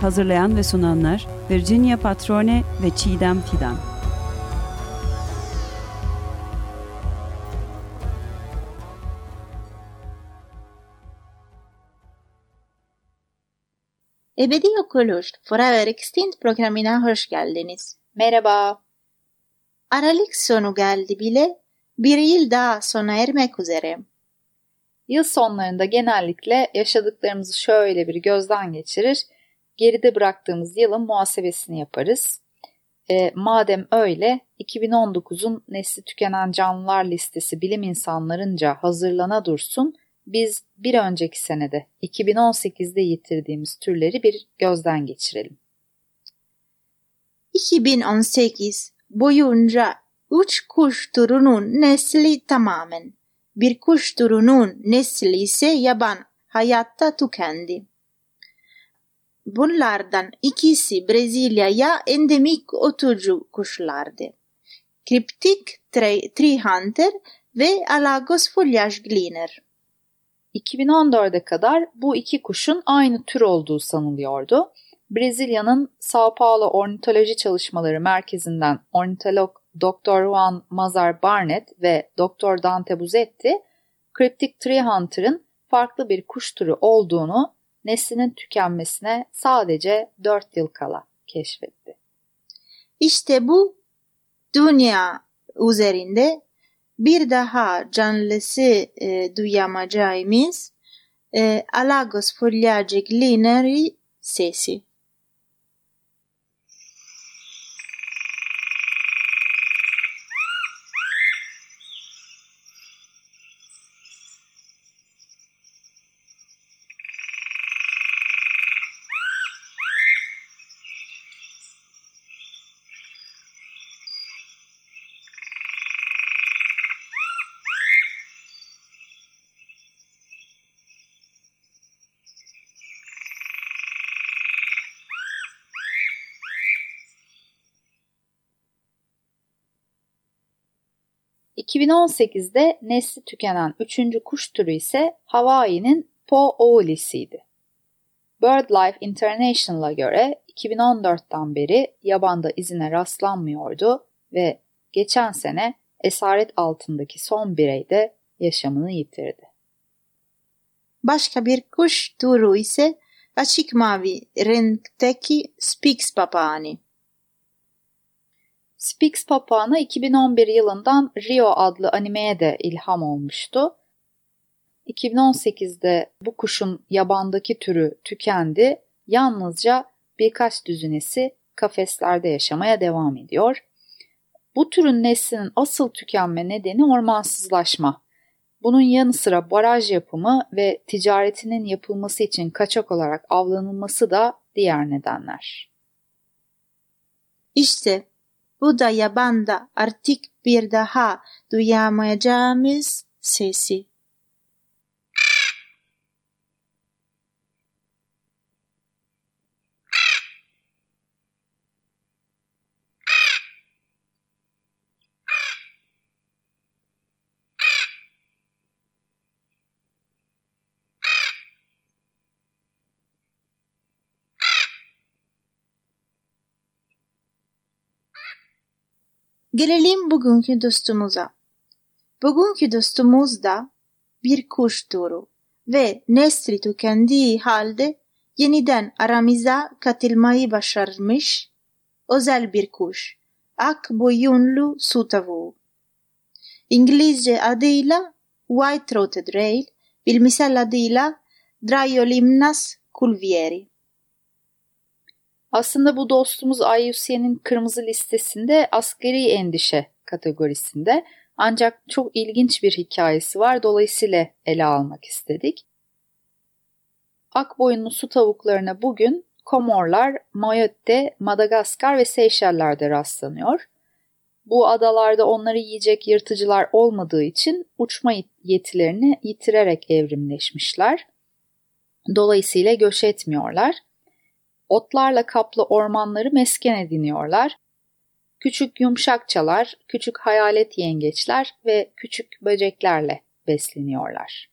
Hazırlayan ve sunanlar Virginia Patrone ve Çiğdem Fidan. Ebedi Yok Oluş Forever Extinct programına hoş geldiniz. Merhaba. Aralık sonu geldi bile bir yıl daha sona ermek üzere. Yıl sonlarında genellikle yaşadıklarımızı şöyle bir gözden geçirir, geride bıraktığımız yılın muhasebesini yaparız. E, madem öyle, 2019'un nesli tükenen canlılar listesi bilim insanlarınca hazırlana dursun, biz bir önceki senede 2018'de yitirdiğimiz türleri bir gözden geçirelim. 2018 boyunca üç kuş türünün nesli tamamen, bir kuş türünün nesli ise yaban hayatta tükendi. Bunlardan ikisi Brezilya'ya endemik oturucu kuşlardı. Kriptik tree hunter ve Alagos foliage gleaner. 2014'e kadar bu iki kuşun aynı tür olduğu sanılıyordu. Brezilya'nın Sao Paulo Ornitoloji Çalışmaları Merkezi'nden ornitolog Dr. Juan Mazar Barnett ve Dr. Dante Buzetti, Cryptic Tree Hunter'ın farklı bir kuş türü olduğunu neslinin tükenmesine sadece 4 yıl kala keşfetti. İşte bu dünya üzerinde bir daha canlısı e, duyamayacağımız e, Alagos foliage glineri sesi. 2018'de nesli tükenen üçüncü kuş türü ise Hawaii'nin Po Olisiydi. BirdLife International'a göre 2014'ten beri yabanda izine rastlanmıyordu ve geçen sene esaret altındaki son birey de yaşamını yitirdi. Başka bir kuş türü ise açık mavi renkteki Spix papağanı. Spix papağanı 2011 yılından Rio adlı animeye de ilham olmuştu. 2018'de bu kuşun yabandaki türü tükendi. Yalnızca birkaç düzinesi kafeslerde yaşamaya devam ediyor. Bu türün neslinin asıl tükenme nedeni ormansızlaşma. Bunun yanı sıra baraj yapımı ve ticaretinin yapılması için kaçak olarak avlanılması da diğer nedenler. İşte bu da yabanda artık bir daha duyamayacağımız sesi. Gelelim bugünkü dostumuza. Bugünkü dostumuz da bir kuş türü ve nesli tükendiği halde yeniden aramıza katılmayı başarmış özel bir kuş. Ak boyunlu su tavuğu. İngilizce adıyla White-throated rail, bilimsel adıyla Dryolimnas culvieri. Aslında bu dostumuz IUCN'in kırmızı listesinde askeri endişe kategorisinde ancak çok ilginç bir hikayesi var dolayısıyla ele almak istedik. Akboyunlu su tavuklarına bugün Komorlar, Mayotte, Madagaskar ve Seyşeller'de rastlanıyor. Bu adalarda onları yiyecek yırtıcılar olmadığı için uçma yetilerini yitirerek evrimleşmişler. Dolayısıyla göç etmiyorlar. Otlarla kaplı ormanları mesken ediniyorlar. Küçük yumuşakçalar, küçük hayalet yengeçler ve küçük böceklerle besleniyorlar.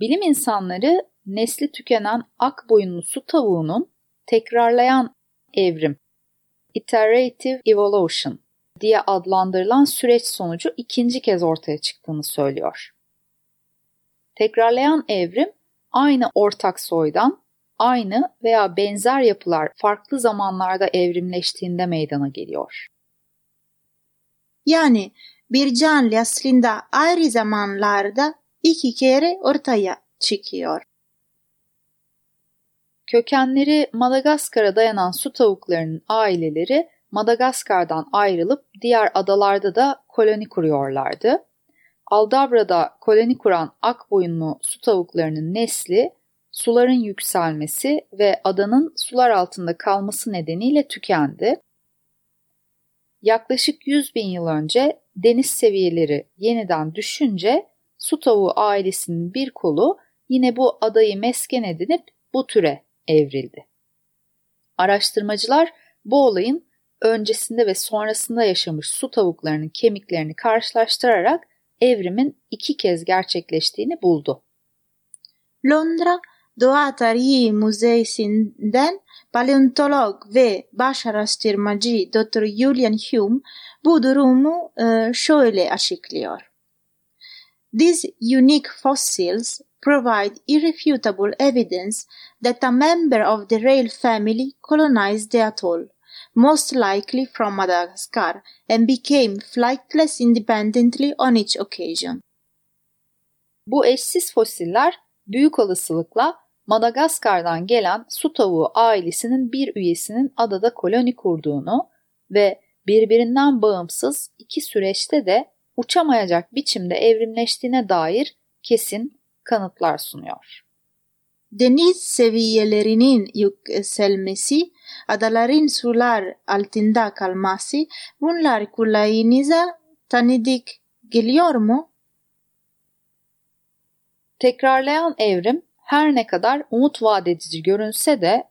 Bilim insanları nesli tükenen ak boyunlu su tavuğunun tekrarlayan evrim, iterative evolution diye adlandırılan süreç sonucu ikinci kez ortaya çıktığını söylüyor. Tekrarlayan evrim aynı ortak soydan aynı veya benzer yapılar farklı zamanlarda evrimleştiğinde meydana geliyor. Yani bir canlı aslında ayrı zamanlarda iki kere ortaya çıkıyor. Kökenleri Madagaskar'a dayanan su tavuklarının aileleri Madagaskar'dan ayrılıp diğer adalarda da koloni kuruyorlardı. Aldabra'da koloni kuran ak boyunlu su tavuklarının nesli suların yükselmesi ve adanın sular altında kalması nedeniyle tükendi. Yaklaşık 100 bin yıl önce deniz seviyeleri yeniden düşünce su tavuğu ailesinin bir kolu yine bu adayı mesken edinip bu türe evrildi. Araştırmacılar bu olayın öncesinde ve sonrasında yaşamış su tavuklarının kemiklerini karşılaştırarak evrimin iki kez gerçekleştiğini buldu. Londra Doğa Tarihi Müzesi'nden paleontolog ve baş araştırmacı Dr. Julian Hume bu durumu e, şöyle açıklıyor. These unique fossils provide irrefutable evidence that a member of the rail family colonized the atoll, most likely from Madagascar, and became flightless independently on each occasion. Bu eşsiz fosiller büyük olasılıkla Madagaskar'dan gelen su tavuğu ailesinin bir üyesinin adada koloni kurduğunu ve birbirinden bağımsız iki süreçte de uçamayacak biçimde evrimleştiğine dair kesin kanıtlar sunuyor. Deniz seviyelerinin yükselmesi, adaların sular altında kalması bunlar kulağınıza tanıdık geliyor mu? Tekrarlayan evrim her ne kadar umut vadedici görünse de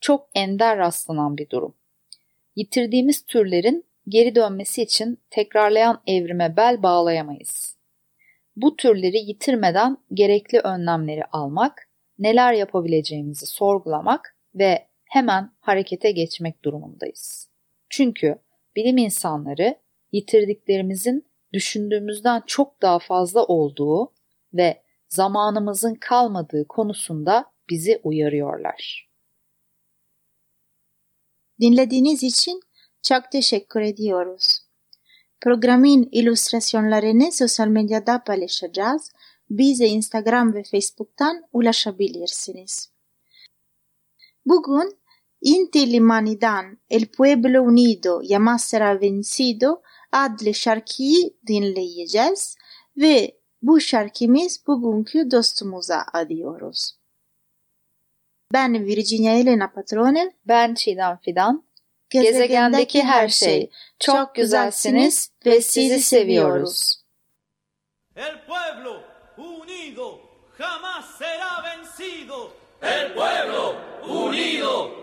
çok ender rastlanan bir durum. Yitirdiğimiz türlerin geri dönmesi için tekrarlayan evrime bel bağlayamayız. Bu türleri yitirmeden gerekli önlemleri almak, neler yapabileceğimizi sorgulamak ve hemen harekete geçmek durumundayız. Çünkü bilim insanları yitirdiklerimizin düşündüğümüzden çok daha fazla olduğu ve zamanımızın kalmadığı konusunda bizi uyarıyorlar. Dinlediğiniz için çok teşekkür ediyoruz. Programın illüstrasyonlarını sosyal medyada paylaşacağız. Bize Instagram ve Facebook'tan ulaşabilirsiniz. Bugün Inti Limani'dan El Pueblo Unido Jamás Será Vencido adlı şarkıyı dinleyeceğiz ve bu şarkımız bugünkü dostumuza adıyoruz. Ben Virginia Elena Patrone. Ben Çiğdem Fidan. Gezegendeki her şey. Çok güzelsiniz ve sizi seviyoruz. El pueblo unido jamás será vencido. El pueblo unido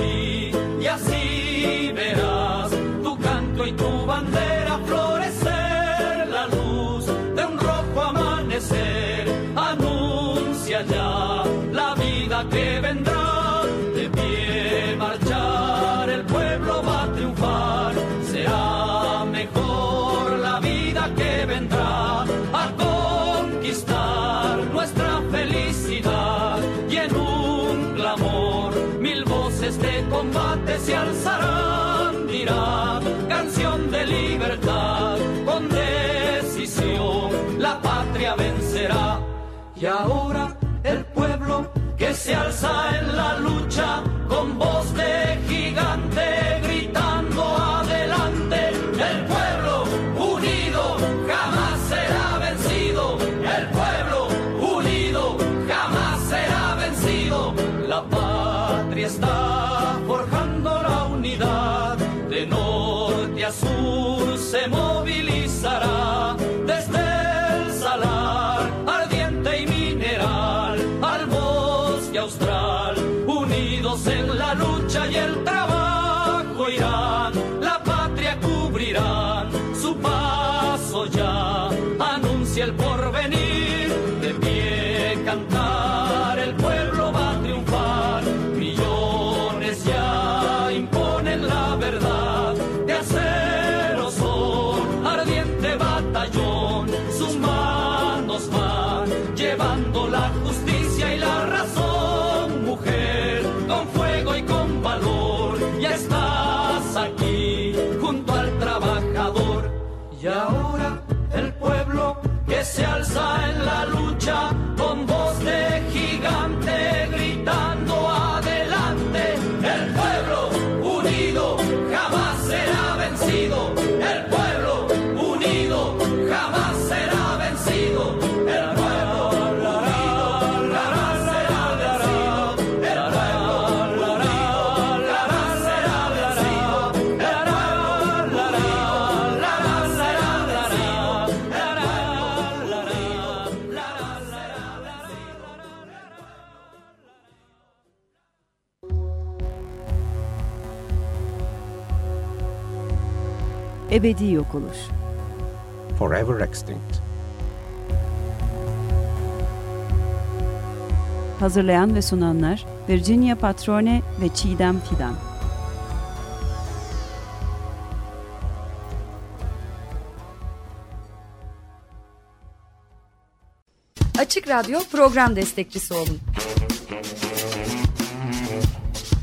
y así verás tu canto y tu bandera florecer. La luz de un rojo amanecer anuncia ya la vida que vendrá. De pie marchar el pueblo va a triunfar. Será mejor la vida que vendrá a conquistar se alzarán dirá unidos en la ebedi yok olur. Forever extinct. Hazırlayan ve sunanlar Virginia Patrone ve Çiğdem Fidan. Açık Radyo program destekçisi olun